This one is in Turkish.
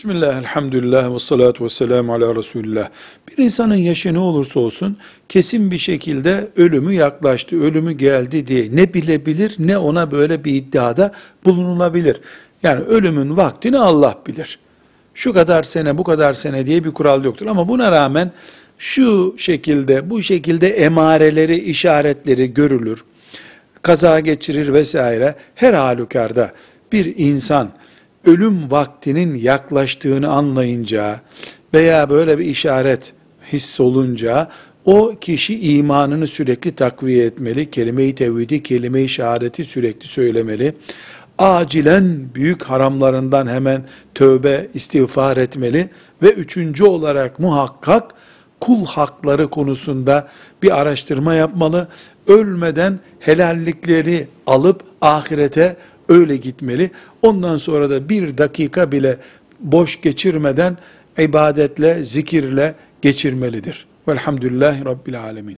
Bismillah, elhamdülillah ve salatu ve selamu ala Resulullah. Bir insanın yaşı ne olursa olsun kesin bir şekilde ölümü yaklaştı, ölümü geldi diye ne bilebilir ne ona böyle bir iddiada bulunulabilir. Yani ölümün vaktini Allah bilir. Şu kadar sene, bu kadar sene diye bir kural yoktur. Ama buna rağmen şu şekilde, bu şekilde emareleri, işaretleri görülür. Kaza geçirir vesaire. Her halükarda bir insan ölüm vaktinin yaklaştığını anlayınca veya böyle bir işaret hissolunca o kişi imanını sürekli takviye etmeli, kelime-i tevhidi, kelime-i şehadeti sürekli söylemeli. Acilen büyük haramlarından hemen tövbe, istiğfar etmeli ve üçüncü olarak muhakkak kul hakları konusunda bir araştırma yapmalı. Ölmeden helallikleri alıp ahirete öyle gitmeli. Ondan sonra da bir dakika bile boş geçirmeden ibadetle, zikirle geçirmelidir. Velhamdülillahi Rabbil Alemin.